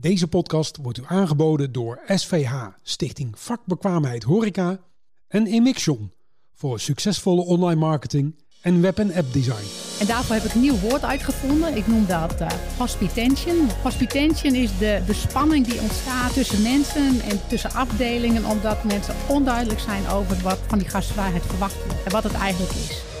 Deze podcast wordt u aangeboden door SVH, Stichting Vakbekwaamheid Horeca en Emixion voor succesvolle online marketing en web- en app design. En daarvoor heb ik een nieuw woord uitgevonden. Ik noem dat uh, hospitention. Hospitention is de, de spanning die ontstaat tussen mensen en tussen afdelingen, omdat mensen onduidelijk zijn over wat van die gastvrijheid verwacht wordt en wat het eigenlijk is.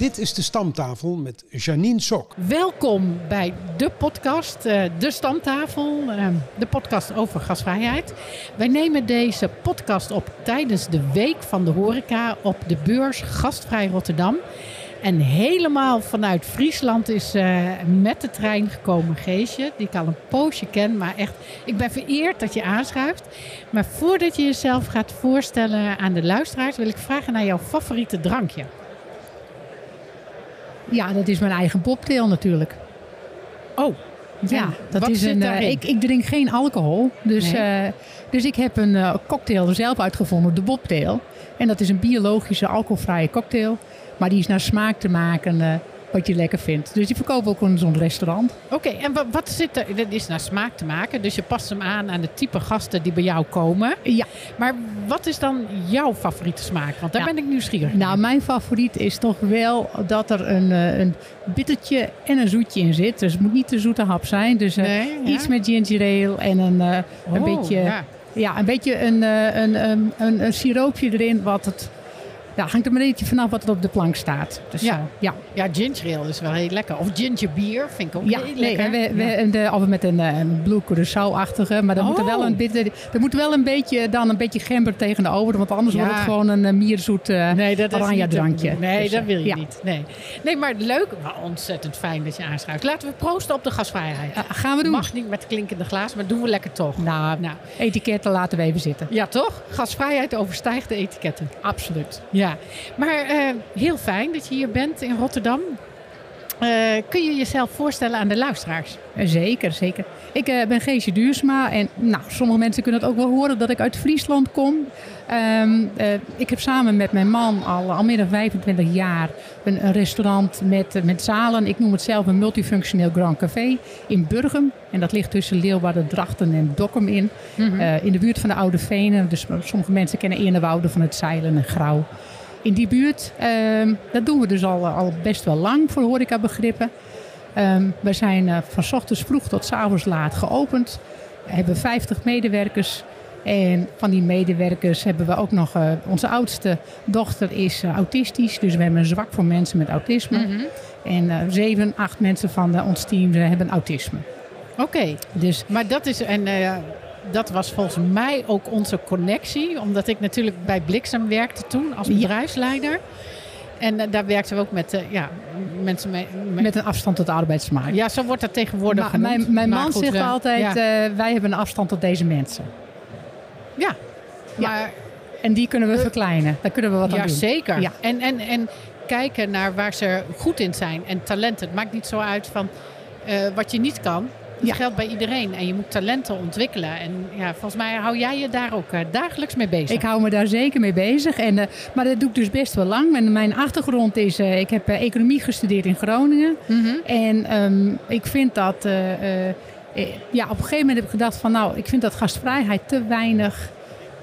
Dit is de stamtafel met Janine Sok. Welkom bij de podcast, uh, de stamtafel, uh, de podcast over gasvrijheid. Wij nemen deze podcast op tijdens de week van de horeca op de beurs Gastvrij Rotterdam. En helemaal vanuit Friesland is uh, met de trein gekomen Geesje, die ik al een poosje ken. Maar echt, ik ben vereerd dat je aanschuift. Maar voordat je jezelf gaat voorstellen aan de luisteraars, wil ik vragen naar jouw favoriete drankje. Ja, dat is mijn eigen bobtail natuurlijk. Oh, ja, dat is een. Uh, ik, ik, drink geen alcohol. Dus, nee. uh, dus ik heb een uh, cocktail zelf uitgevonden, de bobtail. En dat is een biologische alcoholvrije cocktail. Maar die is naar smaak te maken wat je lekker vindt. Dus die verkopen ook in zo'n restaurant. Oké, okay, en wat, wat zit er? Dat is naar smaak te maken. Dus je past hem aan aan de type gasten die bij jou komen. Ja. Maar wat is dan jouw favoriete smaak? Want daar ja. ben ik nieuwsgierig Nou, mijn favoriet is toch wel dat er een, een bittertje en een zoetje in zit. Dus het moet niet te zoete hap zijn. Dus uh, ja. iets met ginger ale en een, uh, oh, een beetje... Ja. ja. een beetje een, een, een, een, een siroopje erin wat het... Ja, hangt er maar een beetje vanaf wat er op de plank staat. Dus, ja. Uh, ja. ja, ginger ale is wel heel lekker. Of ginger beer vind ik ook ja, heel nee, lekker. We, we, ja. de, of met een, een blue curaçao-achtige. Maar Oh. moet er, wel een bitter, er moet wel een beetje, dan een beetje gember tegenover. Want anders Ja. wordt het gewoon een uh, mierzoet uh, Nee, dat oranje de drankje. Nee, Dus, dat wil je ja. niet. Nee. nee, maar leuk. Maar ontzettend fijn dat je aanschuift. Laten we proosten op de gasvrijheid. Uh, gaan we doen. Mag niet met klinkende glaas, maar doen we lekker toch. Nou, Nou. etiketten laten we even zitten. Ja, toch? Gasvrijheid overstijgt de etiketten. Absoluut. Ja, maar uh, heel fijn dat je hier bent in Rotterdam. Uh, kun je jezelf voorstellen aan de luisteraars? Zeker, zeker. Ik uh, ben Geesje Duursma en nou, sommige mensen kunnen het ook wel horen dat ik uit Friesland kom. Um, uh, ik heb samen met mijn man al, al meer dan 25 jaar een, een restaurant met, met zalen. Ik noem het zelf een multifunctioneel Grand Café in Burgum. En dat ligt tussen Leeuwarden, Drachten en Dokkum in. Mm -hmm. in de buurt van de Oude Venen. Dus sommige mensen kennen Eernewouden van het Zeilen en Grauw in die buurt. Um, dat doen we dus al, al best wel lang voor horecabegrippen. Um, we zijn uh, van ochtends vroeg tot s avonds laat geopend. We hebben 50 medewerkers. En van die medewerkers hebben we ook nog... Uh, onze oudste dochter is uh, autistisch. Dus we hebben een zwak voor mensen met autisme. Mm -hmm. En zeven, acht mensen van ons team hebben autisme. Oké, okay. dus, maar dat is... En, dat was volgens mij ook onze connectie. Omdat ik natuurlijk bij Bliksem werkte toen als bedrijfsleider. Ja. En uh, daar werkten we ook met uh, ja, mensen mee, met, met, een afstand tot de arbeidsmarkt. Ja, zo wordt dat tegenwoordig maar, genoemd. Mijn, mijn maar man goed, zegt uh, altijd, ja. wij hebben een afstand tot deze mensen. Ja, maar... En die kunnen we verkleinen. Daar kunnen we wat aan doen. Zeker. Ja, en, en, en kijken naar waar ze goed in zijn. En talenten. Het maakt niet zo uit van uh, wat je niet kan. Dat ja. geldt bij iedereen. En je moet talenten ontwikkelen. En ja, volgens mij hou jij je daar ook uh, dagelijks mee bezig. Ik hou me daar zeker mee bezig. En, uh, maar dat doe ik dus best wel lang. En mijn achtergrond is... Uh, ik heb economie gestudeerd in Groningen. Mm -hmm. En um, ik vind dat... ja, op een gegeven moment heb ik gedacht van... Nou, ik vind dat gastvrijheid te weinig...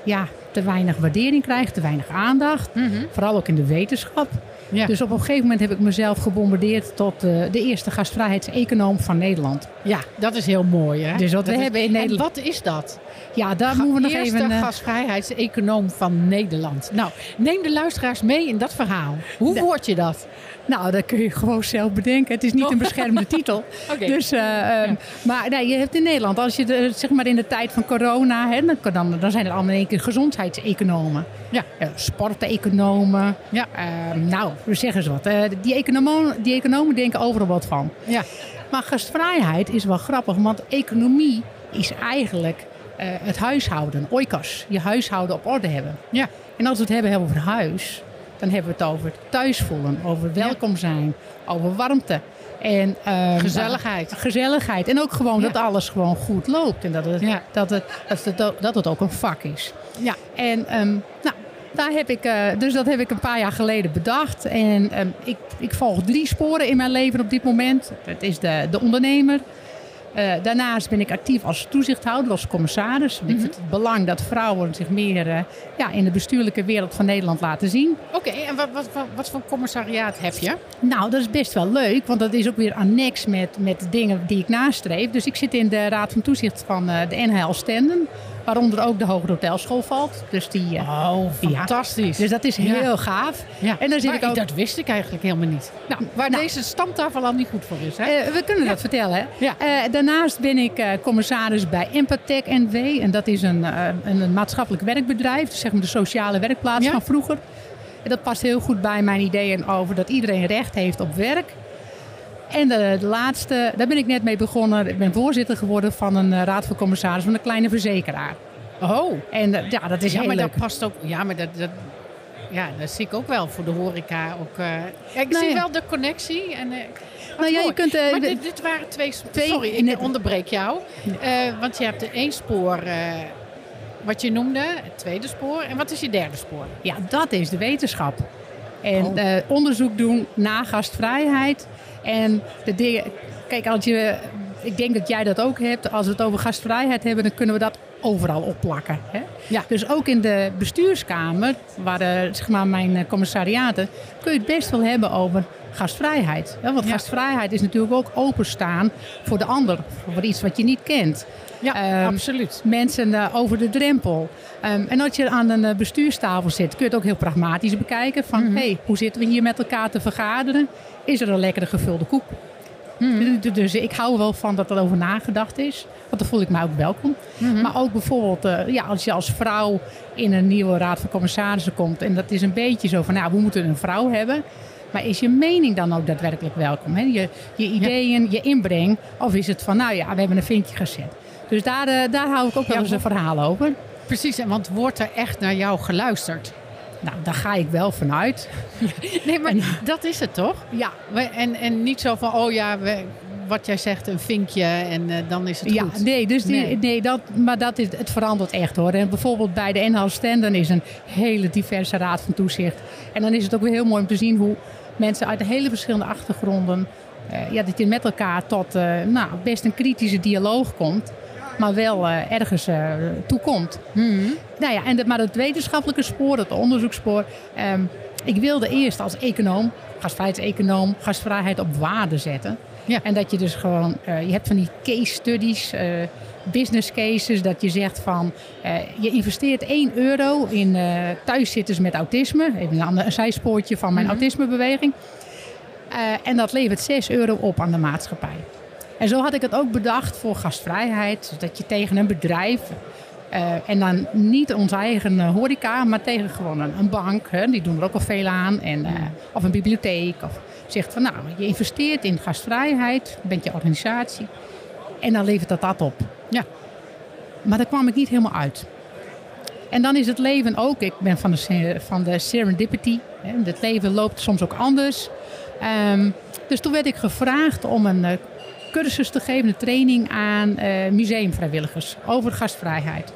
Ja, te weinig waardering krijgt. Te weinig aandacht. Mm -hmm. Vooral ook in de wetenschap. Ja. Dus op een gegeven moment heb ik mezelf gebombardeerd tot uh, de eerste gastvrijheidseconoom van Nederland. Ja, dat is heel mooi. Hè? Dus wat dat we is... hebben in Nederland. En wat is dat? Ja, daar Ga moeten we nog eerste even. Uh... gastvrijheidseconoom van Nederland. Nou, neem de luisteraars mee in dat verhaal. Hoe word je dat? Nou, dat kun je gewoon zelf bedenken. Het is niet een beschermde titel. okay. Dus, uh, ja. um, maar nee, je hebt in Nederland, als je de, zeg maar in de tijd van corona, hè, dan, dan zijn er allemaal in één keer gezondheidseconomen. Ja. ja sporteconomen. Ja. Uh, nou, zeg eens wat. Uh, die, economen, die economen denken overal wat van. Ja. Maar gastvrijheid is wel grappig, want economie is eigenlijk het huishouden, oikos. Je huishouden op orde hebben. Ja. En als we het hebben over huis, dan hebben we het over thuis voelen, over welkom zijn, over warmte. En, um, gezelligheid. Gezelligheid. En ook gewoon ja. dat alles gewoon goed loopt. En dat het, ja. dat, het, dat, het, dat het ook een vak is. Ja. En um, nou, daar heb ik, uh, dus dat heb ik een paar jaar geleden bedacht. En um, ik, ik volg drie sporen in mijn leven op dit moment. Het is de, de ondernemer. Eh, daarnaast ben ik actief als toezichthouder, als commissaris. Ik Mhm. vind het belang dat vrouwen zich meer eh, ja, in de bestuurlijke wereld van Nederland laten zien. Oké, en wat, wat, wat, wat voor commissariaat heb je? Nou, dat is best wel leuk, want dat is ook weer annex met, met dingen die ik nastreef. Dus ik zit in de Raad van Toezicht van eh, de NHL Stenden, waaronder ook de Hoge Hotelschool valt. Dus, die, eh, Oh, Ja. fantastisch. dus dat is Ja. heel gaaf. Ja. En dan zit Maar ik ook... Dat wist ik eigenlijk helemaal niet. Nou, waar nou. deze stamtafel al niet goed voor is, hè? Eh, we kunnen dat vertellen. Eh, daarnaast ben ik commissaris bij Empatech NW. En dat is een, een, een maatschappelijk werkbedrijf. Dus zeg maar de sociale werkplaats van vroeger. En dat past heel goed bij mijn ideeën over dat iedereen recht heeft op werk. En de, de laatste, daar ben ik net mee begonnen. Ik ben voorzitter geworden van een eh, raad van commissaris van een kleine verzekeraar. oh, En eh, ja, dat is ja, heel maar leuk. dat past ook. Ja, maar dat, dat, ja, dat zie ik ook wel voor de horeca. Ook, eh, ik Nou zie ja. wel de connectie. En, Nou ja, je kunt, maar dit, dit waren twee, Twee Sorry, ik onderbreek jou. Want je hebt de één spoor, wat je noemde, het tweede spoor. En wat is je derde spoor? Ja, dat is de wetenschap. En Oh. onderzoek doen naar gastvrijheid. En de dingen. Kijk, als je. Ik denk dat jij dat ook hebt. Als we het over gastvrijheid hebben, dan kunnen we dat overal opplakken. Hè? Ja. Dus ook in de bestuurskamer, waar eh, zeg maar mijn eh, commissariaten, kun je het best wel hebben over gastvrijheid. Hè? Want Ja. gastvrijheid is natuurlijk ook openstaan voor de ander, voor iets wat je niet kent Ja, Ehm, absoluut. mensen eh, over de drempel. Ehm, en als je aan een eh, bestuurstafel zit, kun je het ook heel pragmatisch bekijken. Van, Mhm. hey, hoe zitten we hier met elkaar te vergaderen? Is er een lekkere gevulde koek? Mhm. Dus- Dus ik hou wel van dat er over nagedacht is. Want dan voel ik me ook welkom. Mhm. Maar ook bijvoorbeeld, eh, ja, als je als vrouw in een nieuwe raad van commissarissen komt. En dat is een beetje zo van, nou, we moeten een vrouw hebben. Maar is je mening dan ook daadwerkelijk welkom? Hè? Je, je ideeën, je inbreng. Of is het van, nou ja, we hebben een vinkje gezet. Dus daar, eh, daar hou ik ook wel eens een verhaal over. Precies, en want wordt er echt naar jou geluisterd? Nou, daar ga ik wel vanuit. Nee, maar En- dat is het toch? Ja, En, en niet zo van, oh ja, we, wat jij zegt, een vinkje en eh, dan is het ja goed. nee, dus die, Nee. nee. dat, maar dat is, het verandert echt hoor. En bijvoorbeeld bij de NL Stenden is een hele diverse raad van toezicht. En dan is het ook weer heel mooi om te zien hoe mensen uit de hele verschillende achtergronden, eh, ja, dat je met elkaar tot eh, nou, best een kritische dialoog komt, maar wel eh, ergens toe komt. Mhm. Nou ja, en de, maar het wetenschappelijke spoor, het onderzoekspoor. ehm, ik wilde eerst als econoom, gastvrijheidseconoom, gastvrijheid op waarde zetten. Ja. En dat je dus gewoon, je hebt van die case studies, business cases, dat je zegt van, eh, je investeert 1 euro in eh thuiszitters met autisme. Even een, ander, een zijspoortje van mijn Mhm. autismebeweging. Eh, en dat levert 6 euro op aan de maatschappij. En zo had ik het ook bedacht voor gastvrijheid. Dat je tegen een bedrijf, en dan niet onze eigen horeca, maar tegen gewoon een, een bank, hè, die doen er ook al veel aan, en, eh, of een bibliotheek. Of zegt van nou, je investeert in gastvrijheid, bent je organisatie, en dan levert dat dat op. Ja. Maar daar kwam ik niet helemaal uit. En dan is het leven ook, ik ben van de, van de serendipity. Hè, het leven loopt soms ook anders. Ehm, dus toen werd ik gevraagd om een eh, cursus te geven, een training aan eh, museumvrijwilligers over gastvrijheid.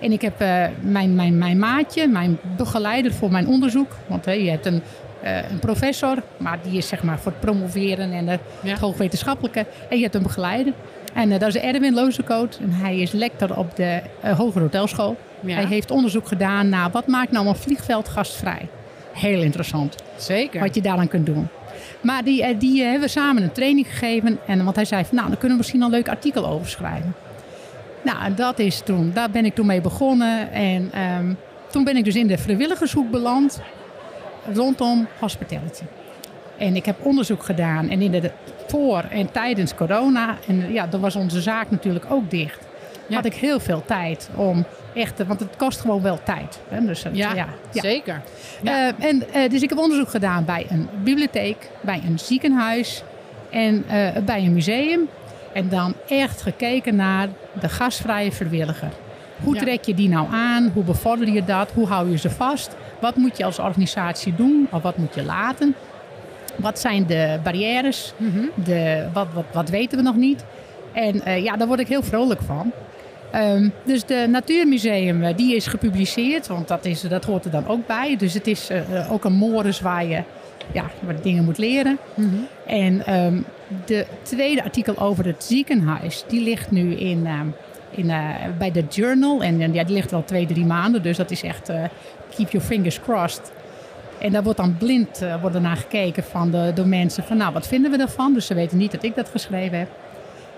En ik heb eh, mijn, mijn, mijn maatje, mijn begeleider voor mijn onderzoek. Want je hebt een, eh, een professor, maar die is zeg maar voor het promoveren en de, Ja. het hoogwetenschappelijke. En je hebt een begeleider. En eh, dat is Erwin Lozekoot. En hij is lector op de eh Hoge Hotelschool. Ja. Hij heeft onderzoek gedaan naar wat maakt nou een vliegveld gastvrij. Heel interessant Zeker. wat je daaraan kunt doen. Maar die, die hebben we samen een training gegeven. En, want hij zei van, nou, dan kunnen we misschien een leuk artikel over schrijven. Nou, dat is toen, daar ben ik toen mee begonnen. En ehm, toen ben ik dus in de vrijwilligershoek beland rondom hospitality. En ik heb onderzoek gedaan. En in de, voor en tijdens corona, en ja, dan was onze zaak natuurlijk ook dicht. Ja. Had ik heel veel tijd om echt, te- want het kost gewoon wel tijd. Hè? Dus, het- ja, ja, ja. zeker. Eh, en, eh, dus ik heb onderzoek gedaan bij een bibliotheek, bij een ziekenhuis en eh, bij een museum. En dan echt gekeken naar de gastvrije vrijwilliger. Hoe trek je die nou aan? Hoe bevorder je dat? Hoe hou je ze vast? Wat moet je als organisatie doen? Of wat moet je laten? Wat zijn de barrières? Mhm. De, wat, wat, wat weten we nog niet? En eh, ja, daar word ik heel vrolijk van. Ehm, dus de Natuurmuseum, eh, die is gepubliceerd, want dat, is, dat hoort er dan ook bij. Dus het is eh, ook een moris waar je ja, wat dingen moet leren. En um, de tweede artikel over het ziekenhuis, die ligt nu in, uh, in, bij de Journal. En ja, die ligt al twee, drie maanden. Dus dat is echt keep your fingers crossed. En daar wordt dan blind uh, wordt naar gekeken van de, door mensen van nou, wat vinden we ervan? Dus ze weten niet dat ik dat geschreven heb.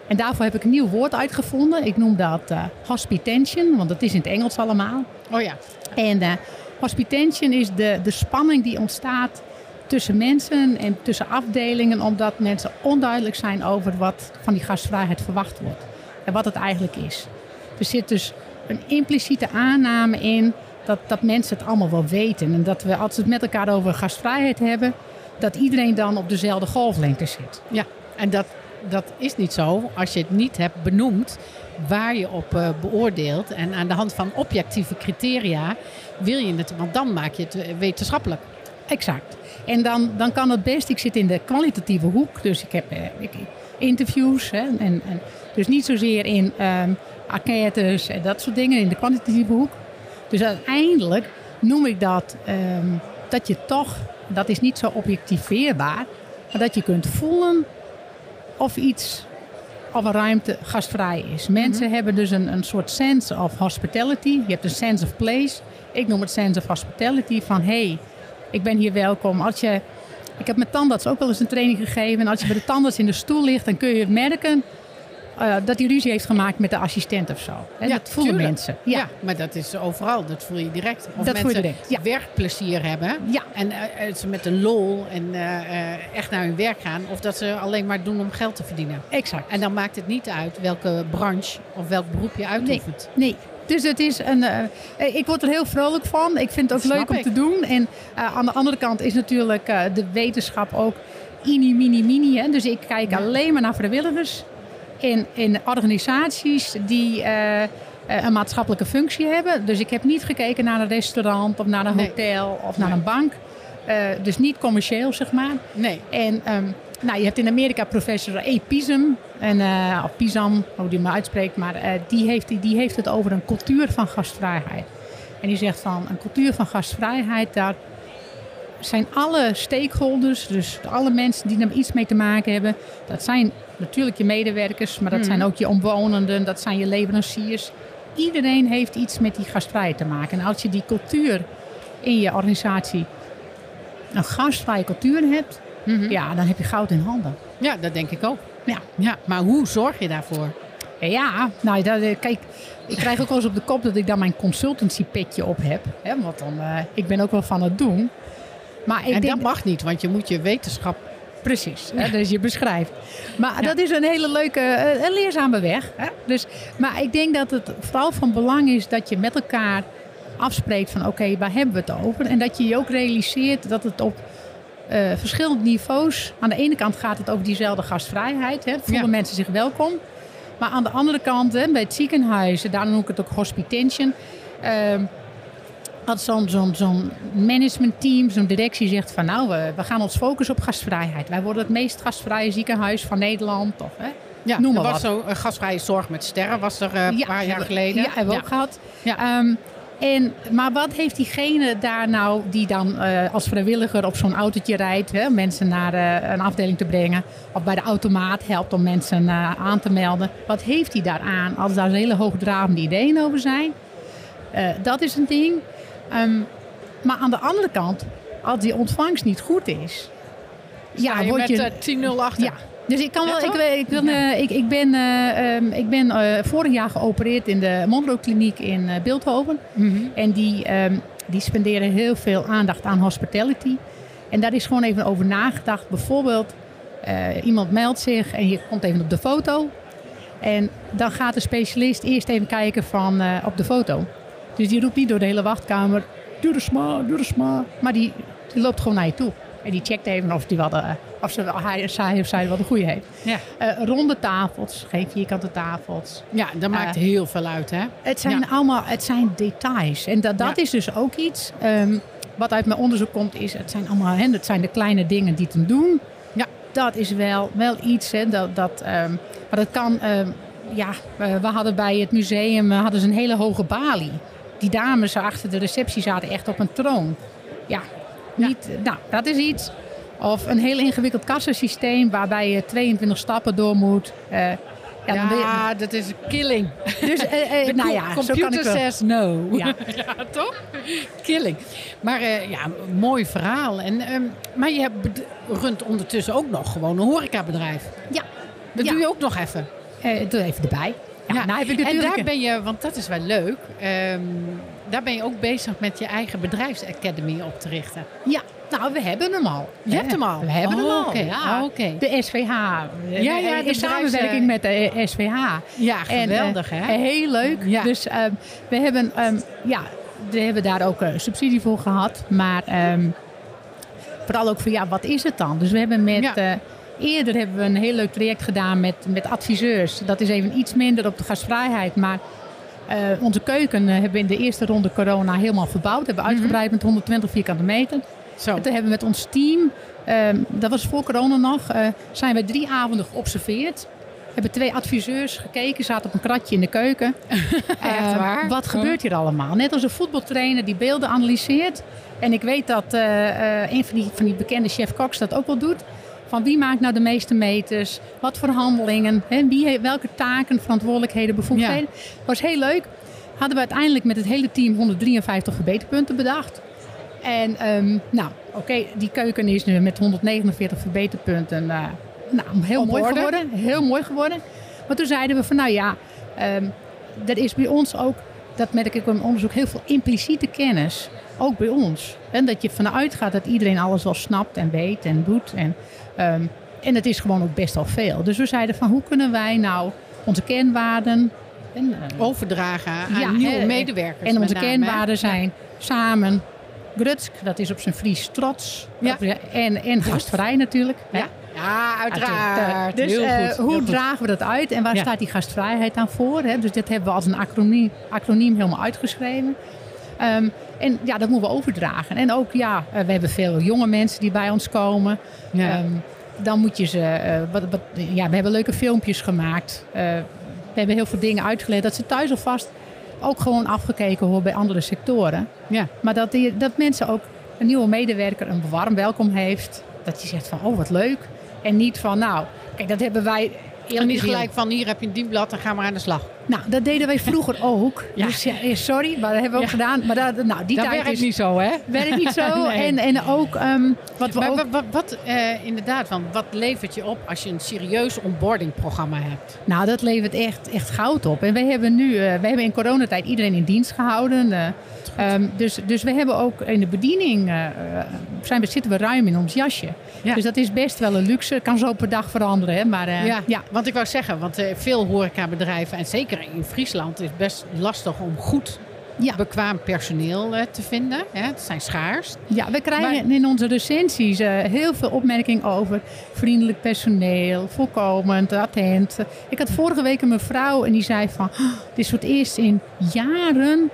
En daarvoor heb ik een nieuw woord uitgevonden. Ik noem dat uh, hospitation, want dat is in het Engels allemaal. Oh ja. En uh, hospitation is de, de spanning die ontstaat tussen mensen en tussen afdelingen, omdat mensen onduidelijk zijn over wat van die gastvrijheid verwacht wordt en wat het eigenlijk is. Er zit dus een impliciete aanname in dat, dat mensen het allemaal wel weten. En dat we, als we het met elkaar over gastvrijheid hebben, dat iedereen dan op dezelfde golflengte zit. Ja, en dat, dat is niet zo als je het niet hebt benoemd waar je op uh, beoordeelt. En aan de hand van objectieve criteria wil je het, want dan maak je het wetenschappelijk. Exact. En dan, dan kan het best, ik zit in de kwalitatieve hoek, dus ik heb eh, interviews. En, en, dus niet zozeer in um, enquêtes en dat soort dingen, in de kwantitatieve hoek. Dus uiteindelijk noem ik dat um, dat je toch, dat is niet zo objectiveerbaar, maar dat je kunt voelen of iets, of een ruimte gastvrij is. Mensen mm-hmm. hebben dus een, een soort sense of hospitality. Je hebt een sense of place. Ik noem het sense of hospitality van hé, hey, ik ben hier welkom. Als je, ik heb mijn tandarts ook wel eens een training gegeven. En als je bij de tandarts in de stoel ligt, dan kun je merken uh, dat hij ruzie heeft gemaakt met de assistent of zo. Ja, dat voelen tuurlijk. mensen. Ja. ja. maar dat is overal. Dat voel je direct. Of dat mensen voel je direct. Ja. werkplezier hebben. Ja. En uh, ze met een lol en uh, echt naar hun werk gaan. Of dat ze alleen maar doen om geld te verdienen. Exact. En dan maakt het niet uit welke branche of welk beroep je uitoefent. Nee. nee. Dus het is een, uh, ik word er heel vrolijk van. Ik vind het ook leuk om ik. te doen. En uh, aan de andere kant is natuurlijk uh, de wetenschap ook ini, mini, mini. Hè? Dus ik kijk ja. alleen maar naar vrijwilligers in, in organisaties die een maatschappelijke functie hebben. Dus ik heb niet gekeken naar een restaurant of naar een Nee. hotel of naar Nee. een bank. dus niet commercieel, zeg maar. Nee. En um, nou, je hebt in Amerika professor. Pisum, en, uh, of Pisam, hoe die maar uitspreekt, maar uh, die, heeft, die, die heeft het over een cultuur van gastvrijheid. En die zegt van een cultuur van gastvrijheid, daar zijn alle stakeholders, dus alle mensen die er iets mee te maken hebben, dat zijn natuurlijk je medewerkers, maar dat zijn ook je omwonenden, dat zijn je leveranciers. Iedereen heeft iets met die gastvrijheid te maken. En als je die cultuur in je organisatie, een gastvrije cultuur hebt, Mhm. ja, dan heb je goud in handen. Ja, dat denk ik ook. Ja. Ja, maar hoe zorg je daarvoor? Ja, nou, dat, eh, kijk, ik krijg ook wel eens op de kop dat ik dan mijn consultancy petje op heb. Hè, want dan, uh, ik ben ook wel van het doen. Maar ik en denk, dat mag niet, want je moet je wetenschap... Precies, hè, dus je beschrijft. Maar Ja. dat is een hele leuke, uh, een leerzame weg. Hè? Dus, maar ik denk dat het vooral van belang is dat je met elkaar afspreekt van oké, waar hebben we het over? En dat je je ook realiseert dat het op uh, verschillende niveaus... Aan de ene kant gaat het over diezelfde gastvrijheid. Hè? Voelen Ja. mensen zich welkom. Maar aan de andere kant, hè, bij het ziekenhuis, en daarom noem ik het ook hospitation... ehm, als zo'n zo'n zo'n managementteam, zo'n directie zegt van nou, we, we gaan ons focussen op gastvrijheid. Wij worden het meest gastvrije ziekenhuis van Nederland. Of, hè? Ja, Noem er maar was wat. zo een gasvrije zorg met sterren, was er eh, een paar jaar geleden. Ja, hebben we ook gehad. Ja. Ehm, en, maar wat heeft diegene daar nou, die dan eh, als vrijwilliger op zo'n autootje rijdt, hè, mensen naar eh, een afdeling te brengen, of bij de automaat helpt om mensen eh, aan te melden. Wat heeft hij daaraan als daar hele hoogdravende ideeën over zijn? Eh, dat is een ding. Ehm, maar aan de andere kant, als die ontvangst niet goed is, Ja, je word met je- eh, 10-0 achter. ja, dus ik kan wel. Ik, ik, eh, ik, ik ben, eh, ehm, ik ben eh, vorig jaar geopereerd in de Monroe Kliniek in Beeldhoven. Mhm. En die, ehm, die spenderen heel veel aandacht aan hospitality. En daar is gewoon even over nagedacht. Bijvoorbeeld, iemand meldt zich en je komt even op de foto. En dan gaat de specialist eerst even kijken van, op de foto. Dus die roept niet door de hele wachtkamer, doe de sma, doe de sma. Maar die, die loopt gewoon naar je toe. En die checkt even of, die wel de, of ze, hij, zij of zij wel de goede heeft. Ja. Eh, ronde tafels, geen vierkante tafels. ja, dat maakt Eh, heel veel uit, hè? Het zijn Ja. allemaal het zijn details. En dat, dat Ja. is dus ook iets ehm, wat uit mijn onderzoek komt. Is, het zijn allemaal hè, het zijn de kleine dingen die te doen. Ja. Dat is wel, wel iets. Hè, dat, dat, ehm, maar dat kan... ehm, ja, eh, we hadden bij het museum eh, hadden ze een hele hoge balie. Die dames achter de receptie zaten echt op een troon. Ja, Ja. niet, nou, dat is iets. Of een heel ingewikkeld kassasysteem waarbij je 22 stappen door moet. Uh, ja, je... dat is een killing. Dus, uh, uh, nou ja, computer zo kan ik says no. Ja. ja, toch? Killing. Maar uh, ja, mooi verhaal. En, um, maar je hebt, runt ondertussen ook nog gewoon een horecabedrijf. Ja. Dat doe je ook nog even. doe even erbij. Ja, Nou heb ik en daar ben je, want dat is wel leuk, um, daar ben je ook bezig met je eigen bedrijfsacademy op te richten. Ja, nou, we hebben hem al. Je hebt hem al? We hebben oh, hem al. Okay. Ja. Oh, okay. De SVH. Ja, ja, in samenwerking met de SVH. Ja, geweldig en, hè? Heel leuk. Ja. Dus um, we hebben, um, ja, we hebben daar ook uh, subsidie voor gehad. Maar vooral ook voor, ja, wat is het dan? Dus we hebben met... Ja. Uh, Eerder hebben we een heel leuk traject gedaan met, met adviseurs. Dat is even iets minder op de gastvrijheid. Maar uh, onze keuken uh, hebben we in de eerste ronde corona helemaal verbouwd. Hebben we uitgebreid mm -hmm. met 120 vierkante meter. Zo. En toen hebben we met ons team, uh, dat was voor corona nog, uh, zijn we drie avonden geobserveerd. Hebben twee adviseurs gekeken, zaten op een kratje in de keuken. Echt waar? Wat gebeurt hier allemaal? Net als een voetbaltrainer die beelden analyseert. En ik weet dat een van die, van die bekende chef Cox dat ook wel doet. Van wie maakt nou de meeste meters? Wat voor handelingen? Hè? Wie heeft, welke taken, verantwoordelijkheden, bevoegdheden? Ja. was heel leuk. Hadden we uiteindelijk met het hele team 153 verbeterpunten bedacht. En um, nou, oké, okay, die keuken is nu met 149 verbeterpunten uh, nou, heel mooi orde. geworden. Heel mooi geworden. Maar toen zeiden we van nou ja, um, er is bij ons ook, dat merk ik in onderzoek, heel veel impliciete kennis. Ook bij ons. En dat je vanuit gaat dat iedereen alles wel snapt en weet en doet. En, um, en het is gewoon ook best wel veel. Dus we zeiden van hoe kunnen wij nou onze kernwaarden... En, uh, Overdragen aan ja, nieuwe medewerkers. En onze name, kernwaarden zijn samen Grutsk, dat is op zijn Fries trots. Ja. En, en gastvrij natuurlijk. Ja, ja uiteraard. Dus Heel uh, goed. hoe Heel goed. dragen we dat uit en waar Ja. staat die gastvrijheid dan voor? Hè? Dus dit hebben we als een acroniem, acroniem helemaal uitgeschreven. Um, en ja, dat moeten we overdragen. En ook, ja, uh, we hebben veel jonge mensen die bij ons komen. Ja. Um, dan moet je ze... Uh, wat, wat, ja, we hebben leuke filmpjes gemaakt. Uh, we hebben heel veel dingen uitgelegd. Dat ze thuis alvast ook gewoon afgekeken worden bij andere sectoren. Ja. Maar dat, die, dat mensen ook een nieuwe medewerker een warm welkom heeft. Dat je zegt van, oh wat leuk. En niet van, nou, kijk, dat hebben wij... En niet gelijk van hier heb je een dienblad en ga maar aan de slag. Nou, dat deden wij vroeger ook. Ja. Dus ja, sorry, maar dat hebben we ook gedaan. Maar dat, nou, die Dat tijd werkt is, niet zo, hè? werkt niet zo. Nee. En, en ook um, wat we Maar ook... wat, wat, wat, eh, inderdaad, van, wat levert je op als je een serieus onboardingprogramma hebt? Nou, dat levert echt, echt goud op. En wij hebben nu, uh, wij hebben in coronatijd iedereen in dienst gehouden. Uh, um, dus, dus we hebben ook in de bediening, zijn we, zitten we ruim in ons jasje. Ja. Dus dat is best wel een luxe. Kan zo per dag veranderen. Hè? Maar, Ja, ja, want ik wou zeggen, want veel horecabedrijven, en zeker in Friesland, is best lastig om goed Ja. bekwaam personeel uh, te vinden. Hè? Het zijn schaars. Ja, we krijgen Maar- in onze recensies uh, heel veel opmerkingen over vriendelijk personeel, voorkomend, attent. Ik had vorige week een mevrouw en die zei van, "Oh, dit is voor het eerst in jaren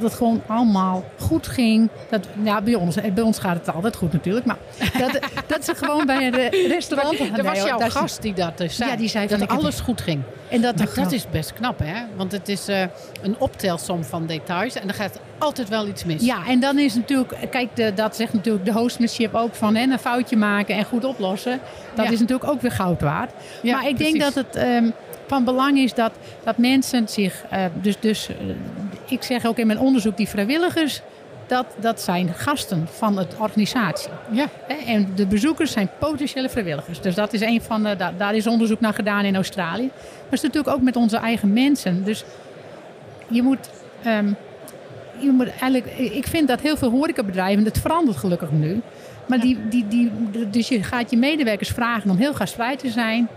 dat het gewoon allemaal goed ging. Dat, ja, bij ons, bij ons gaat het altijd goed natuurlijk, maar dat, dat ze gewoon bij een re- restaurant... Er was jouw gast die dat dus zei. Ja, die zei dat van, alles goed ging. En dat, dat is best knap, hè? Want het is eh, een optelsom van details en er gaat altijd wel iets mis. Ja, en dan is natuurlijk, kijk, de, dat zegt natuurlijk de hostmanship ook van hè, een foutje maken en goed oplossen. Dat Ja. is natuurlijk ook weer goud waard. Ja, maar ik denk dat het ehm, van belang is dat, dat mensen zich, eh, dus, dus eh, ik zeg ook in mijn onderzoek, die vrijwilligers, dat, dat zijn gasten van de organisatie. Ja. En de bezoekers zijn potentiële vrijwilligers. Dus dat is een van de, daar, daar is onderzoek naar gedaan in Australië. Maar het is natuurlijk ook met onze eigen mensen. Dus je moet, ehm, je moet eigenlijk, ik vind dat heel veel horecabedrijven, het verandert gelukkig nu. Maar die, die, die, dus je gaat je medewerkers vragen om heel gastvrij te zijn.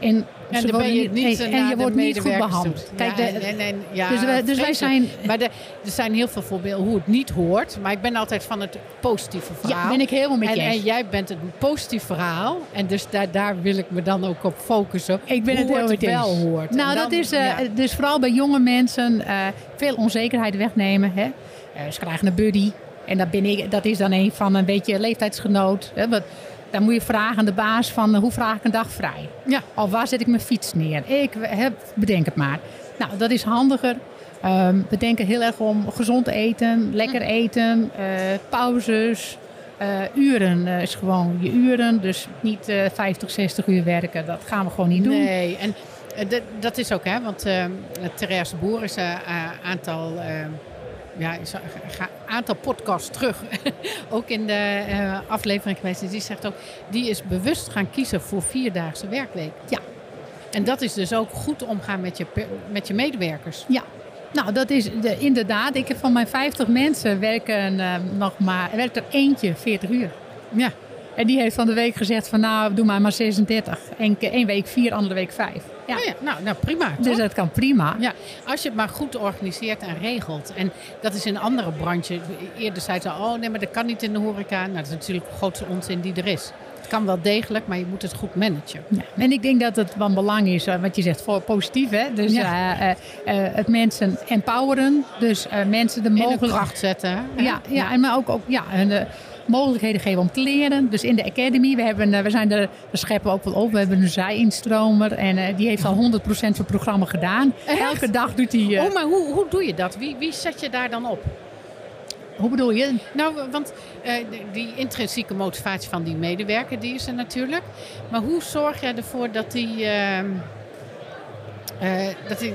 En, En ze je worden niet en, naar en je de wordt niet goed behandeld. Kijk, Ja, de- en- en- ja, dus wij- dus wij zijn- Maar de, er zijn heel veel voorbeelden hoe het niet hoort. Maar ik ben altijd van het positieve verhaal. ja, ben ik helemaal met je en jij bent een positief verhaal. En dus daar, daar wil ik me dan ook op focussen. Ik ben hoe het het wel hoort. Nou, dat is eh, dus vooral bij jonge mensen eh, veel onzekerheid wegnemen. Hè? Eh, ze krijgen een buddy. En dat, ben ik, dat is dan een van een beetje leeftijdsgenoot. Hè? Dan moet je vragen aan de baas van eh, hoe vraag ik een dag vrij? Ja. Of waar zet ik mijn fiets neer? Ik heb, bedenk het maar. Nou, dat is handiger. Ehm, we denken heel erg om gezond eten, lekker Hm. eten, eh, pauzes. Eh, uren is gewoon je uren. Dus niet eh 50, 60 uur werken. Dat gaan we gewoon niet doen. Nee, en dat- is ook, hè, want Therese Boer is een aantal, eh, ja, een aantal podcasts terug, ook in de eh, aflevering geweest. En die zegt ook, die is bewust gaan kiezen voor vierdaagse werkweek. Ja. En dat is dus ook goed omgaan met je, met je medewerkers. Ja, nou dat is de, inderdaad. Ik heb van mijn 50 mensen werken eh, nog maar, werkt er eentje 40 uur. Ja. En die heeft van de week gezegd van nou, doe maar maar 36. Eén, keer- één week 4, andere week 5. Ja. Oh ja, nou, nou prima. Dus dat kan prima. Ja, als je het maar goed organiseert en regelt. En dat is in andere branches. Eerder zei ze, oh nee, maar dat kan niet in de horeca. Nou, dat is natuurlijk de grootste onzin die er is. Het kan wel degelijk, maar je moet het goed managen. Ja. En ik denk dat het van belang is, eh, wat je zegt, voor positief. Hè? Dus Ja. eh, eh, het mensen empoweren. Dus mensen de mogelijkheid. kracht zetten. hè? Ja, ja, en maar ook, ook ja, en mogelijkheden geven om te leren. Dus in de Academy, we, hebben, eh, we zijn er, we scheppen ook wel op. We hebben een zij-instromer en eh, die heeft al 100% van het programma gedaan. Echt? Elke dag doet hij... eh, Oh, maar hoe, hoe doe je dat? Wie, wie zet je daar dan op? Hoe bedoel je? Nou, want die- intrinsieke motivatie van die medewerker, die is er natuurlijk. Maar hoe zorg jij ervoor dat die... ehm, eh, dat die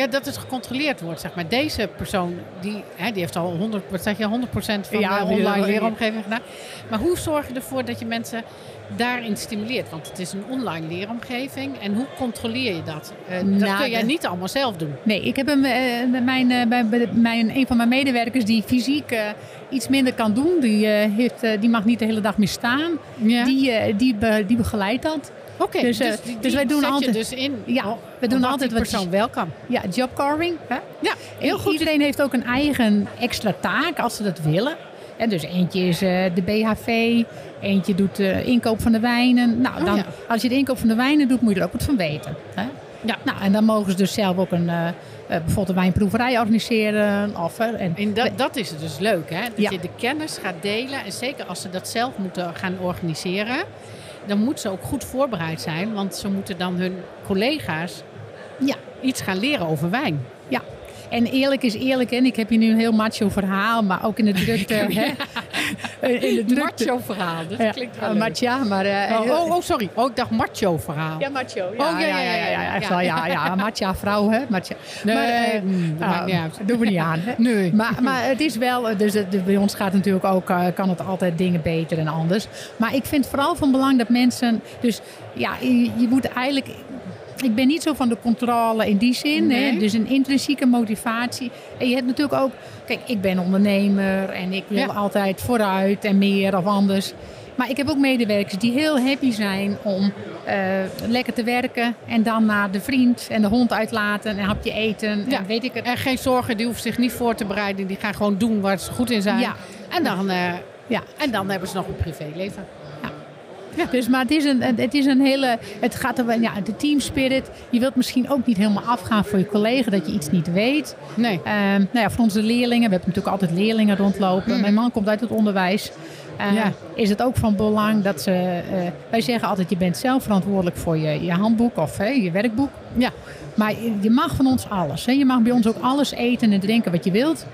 ja, dat het gecontroleerd wordt, zeg maar. Deze persoon, die, hè, die heeft al 100, wat zeg je, 100% van Ja, de online leeromgeving gedaan. Maar hoe zorg je ervoor dat je mensen daarin stimuleert? Want het is een online leeromgeving. En hoe controleer je dat? Eh, dat Nou, kun jij niet allemaal zelf doen. Nee, ik heb een, eh, mijn, eh, bij- bij mijn, een van mijn medewerkers die fysiek iets minder kan doen. Die, heeft, die mag niet de hele dag meer staan. Ja. Die, die, be- die begeleidt dat. Oké, dus, dus, eh, dus die wij doen altijd- dus in. Ja, we doen altijd wat persoon wel kan. Ja, jobcarving. Hè? Ja, heel goed. Iedereen heeft ook een eigen extra taak als ze dat willen. En dus eentje is eh, de BHV, eentje doet de inkoop van de wijnen. Nou, Oh, dan, ja. als je de inkoop van de wijnen doet, moet je er ook wat van weten. Hè? Ja. Nou, en dan mogen ze dus zelf ook een, eh, eh, bijvoorbeeld een wijnproeverij organiseren. Of, eh, en, En dat, dat is dus leuk, hè? Dat Ja. je de kennis gaat delen. En zeker als ze dat zelf moeten gaan organiseren, dan moet ze ook goed voorbereid zijn. Want ze moeten dan hun collega's ja, iets gaan leren over wijn. ja. En eerlijk is eerlijk. En ik heb hier nu een heel macho verhaal, maar ook in de drukte. hè? in de drukte. Macho verhaal, dat Ja, klinkt wel uh, leuk. macha, maar... eh, Oh, oh, oh, sorry. Oh, ik dacht macho verhaal. Ja, macho. Oh, ja, ja, ja, ja, echt ja. wel, ja, ja, macha vrouw, hè? Macha. Nee, maar, mm, dat ah, maakt niet uit. Doen we niet aan, hè? Nee. Maar, maar het is wel, eh, dus het- bij ons gaat natuurlijk ook, kan het altijd dingen beter en anders. Maar ik vind vooral van belang dat mensen, dus ja, je, je moet eigenlijk, ik ben niet zo van de controle in die zin, Nee. hè? dus een intrinsieke motivatie. En je hebt natuurlijk ook, kijk, ik ben ondernemer en ik wil Ja. altijd vooruit en meer of anders. Maar ik heb ook medewerkers die heel happy zijn om eh, lekker te werken en dan naar de vriend en de hond uitlaten en een hapje eten Ja. en weet ik het. En geen zorgen, die hoeven zich niet voor te bereiden. Die gaan gewoon doen waar ze goed in zijn. Ja. En, dan, eh, Ja. en dan hebben ze nog een privéleven. Dus, maar het is een, het is een hele. Het gaat er, ja, de team spirit. Je wilt misschien ook niet helemaal afgaan voor je collega dat je iets niet weet. Nee. Ehm, nou ja, voor onze leerlingen, we hebben natuurlijk altijd leerlingen rondlopen. Mijn man komt uit het onderwijs. Eh, Ja. Is het ook van belang dat ze. eh, wij zeggen altijd: je bent zelf verantwoordelijk voor je, je handboek of hè, je werkboek. Ja. Maar je- je mag van ons alles. Hè. Je mag bij ons ook alles eten en drinken wat je wilt.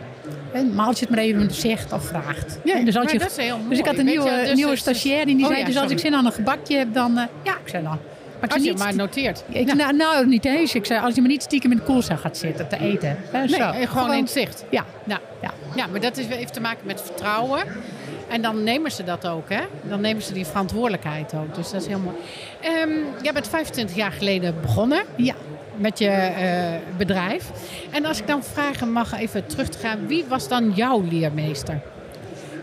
Maar als je het maar even zegt of vraagt. Ja, dus, als je, dat is heel mooi. dus ik had een Weet je, nieuwe, dus nieuwe stagiair die Oh zei: ja, dus als ik zin aan een gebakje heb, dan. eh, ja, ik zei dan. Maar ik Als je niet maar noteert. ik, nou, nou, niet eens. Ik zei, als je maar niet stiekem in de koelzaal gaat zitten te eten. Hè, Nee, zo. eh, gewoon in het zicht. Ja, Ja. ja. ja, maar dat is, heeft te maken met vertrouwen. En dan nemen ze dat ook, hè? Dan nemen ze die verantwoordelijkheid ook. Dus dat is heel mooi. Ehm, jij bent 25 jaar geleden begonnen ja. Met je eh, bedrijf. En als ik dan vragen mag even terug te gaan. Wie was dan jouw leermeester?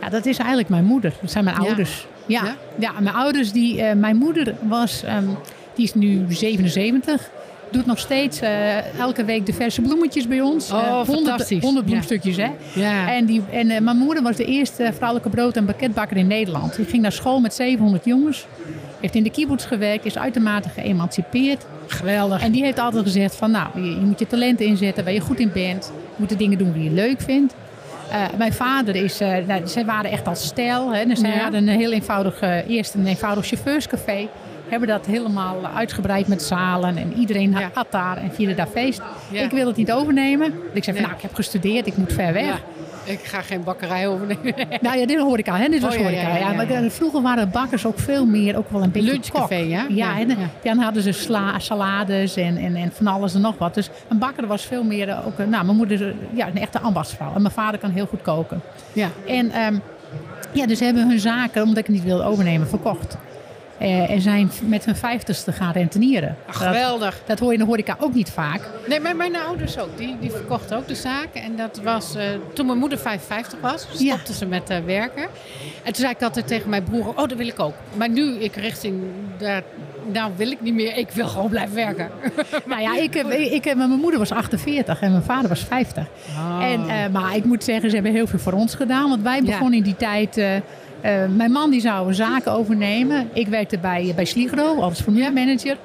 Ja, dat is eigenlijk mijn moeder. Dat zijn mijn Ja. ouders. Ja, Ja? ja? mijn ouders, die, eh, mijn moeder was, ehm, die is nu 77. Doet nog steeds eh, elke week de verse bloemetjes bij ons. Oh, Eh, honderd- fantastisch. honderd Ja. bloemstukjes, hè. Ja. En, die, en mijn moeder was de eerste vrouwelijke brood- en bakketbakker in Nederland. Die ging naar school met 700 jongens. Heeft in de kibbutz gewerkt, is uitermate geëmancipeerd. Geweldig. En die heeft altijd gezegd van nou, je, je moet je talenten inzetten waar je goed in bent. Je moet de dingen doen die je leuk vindt. Eh, mijn vader is, eh nou, zij waren echt als stijl. Hè. Dus zij Ja. hadden een heel eenvoudig, eh, eerst een eenvoudig chauffeurscafé. hebben dat helemaal uitgebreid met zalen. En iedereen Ja. had daar en vierde daar feest. Ja. Ik wil het niet overnemen. Ik zei van, nou, ik heb gestudeerd, ik moet ver weg. Ik ga geen bakkerij overnemen. Nou ja, dit hoor ik al. Hè? Dit was Oh, ja, horeca. ja, Ja, ja, ja, maar vroeger waren bakkers ook veel meer, ook wel een beetje Lunchcafé, ja? Ja, en dan hadden ze sla, salades en, en, en van alles en nog wat. Dus een bakker was veel meer, eh, ook, een- nou, mijn moeder is eh, ja, een echte ambachtsvrouw. En mijn vader kan heel goed koken. Ja. En ehm, ja, dus ze hebben hun zaken, omdat ik het niet wilde overnemen, verkocht. Eh, en zijn met hun vijftigste gaan rentenieren. Ach, geweldig. dat hoor je in de horeca ook niet vaak. Nee, maar mijn ouders ook. Die, die verkochten ook de zaak. En dat was eh, toen mijn moeder 55 was. Ja. Stopte ze met eh, werken. En toen zei ik altijd tegen mijn broer, oh, dat wil ik ook. Maar nu ik richting, daar, nou wil ik niet meer. Ik wil gewoon blijven werken. Nou ja, ik heb, ik heb, mijn moeder was 48 en mijn vader was 50. En, eh, maar ik moet zeggen, ze hebben heel veel voor ons gedaan. Want wij Ja. begonnen in die tijd... eh, mijn man die zou zaken overnemen. Ik werkte bij, bij Sligro als formuliermanager.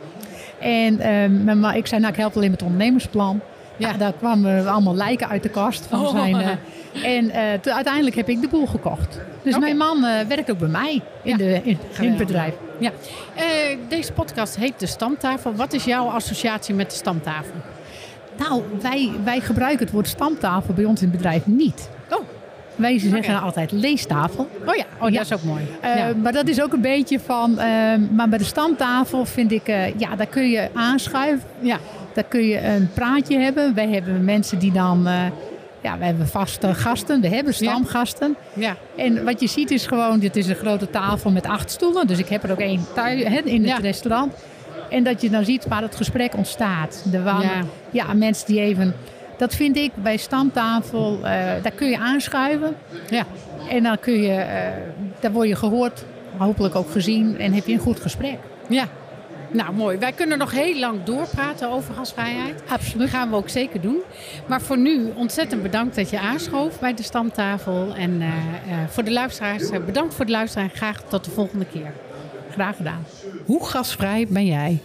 En eh, mijn ik zei, nou, ik help alleen met het ondernemersplan. Ja. Ja. daar kwamen allemaal lijken uit de kast van Oh. zijn... eh, en eh, uiteindelijk heb ik de boel gekocht. Dus mijn man werkt ook bij mij in, Ja. de, in, in het bedrijf. Ja. Deze podcast heet De Stamtafel. Wat is jouw associatie met de stamtafel? Nou, wij, wij gebruiken het woord stamtafel bij ons in het bedrijf niet. Wij zeggen altijd leestafel. oh ja, oh, Ja. dat is ook mooi. Eh, ja. Maar dat is ook een beetje van. eh, maar bij de stamtafel vind ik. eh, ja, daar kun je aanschuiven. ja. Daar kun je een praatje hebben. Wij hebben mensen die dan. ja, we hebben vaste gasten. We hebben stamgasten. ja. En wat je ziet is gewoon. Dit is een grote tafel met acht stoelen. Dus ik heb er ook één thuis, hè, in het restaurant. En dat je dan ziet waar het gesprek ontstaat. De waren, ja. mensen die even. Dat vind ik bij stamtafel. eh, daar kun je aanschuiven. ja. En dan kun je, eh, daar word je gehoord, hopelijk ook gezien en heb je een goed gesprek. Ja, nou mooi. Wij kunnen nog heel lang doorpraten over gasvrijheid. Absoluut. Dat gaan we ook zeker doen. Maar voor nu ontzettend bedankt dat je aanschoof bij de stamtafel. En eh, eh, voor de luisteraars, bedankt voor het luisteren en graag tot de volgende keer. Graag gedaan. Hoe gasvrij ben jij?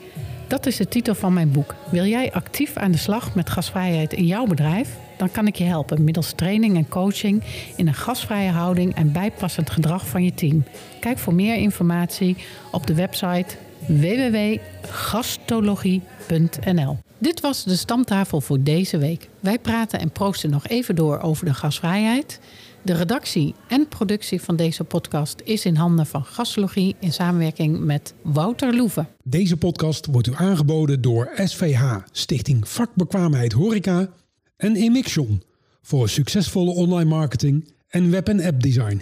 Dat is de titel van mijn boek. Wil jij actief aan de slag met gasvrijheid in jouw bedrijf? Dan kan ik je helpen middels training en coaching in een gasvrije houding en bijpassend gedrag van je team. Kijk voor meer informatie op de website www.gastologie.nl. Dit was de stamtafel voor deze week. Wij praten en proosten nog even door over de gasvrijheid. De redactie en productie van deze podcast is in handen van Gastologie in samenwerking met Wouter Loeven. Deze podcast wordt u aangeboden door SVH, Stichting Vakbekwaamheid Horeca en Emixion voor succesvolle online marketing en web- en app design.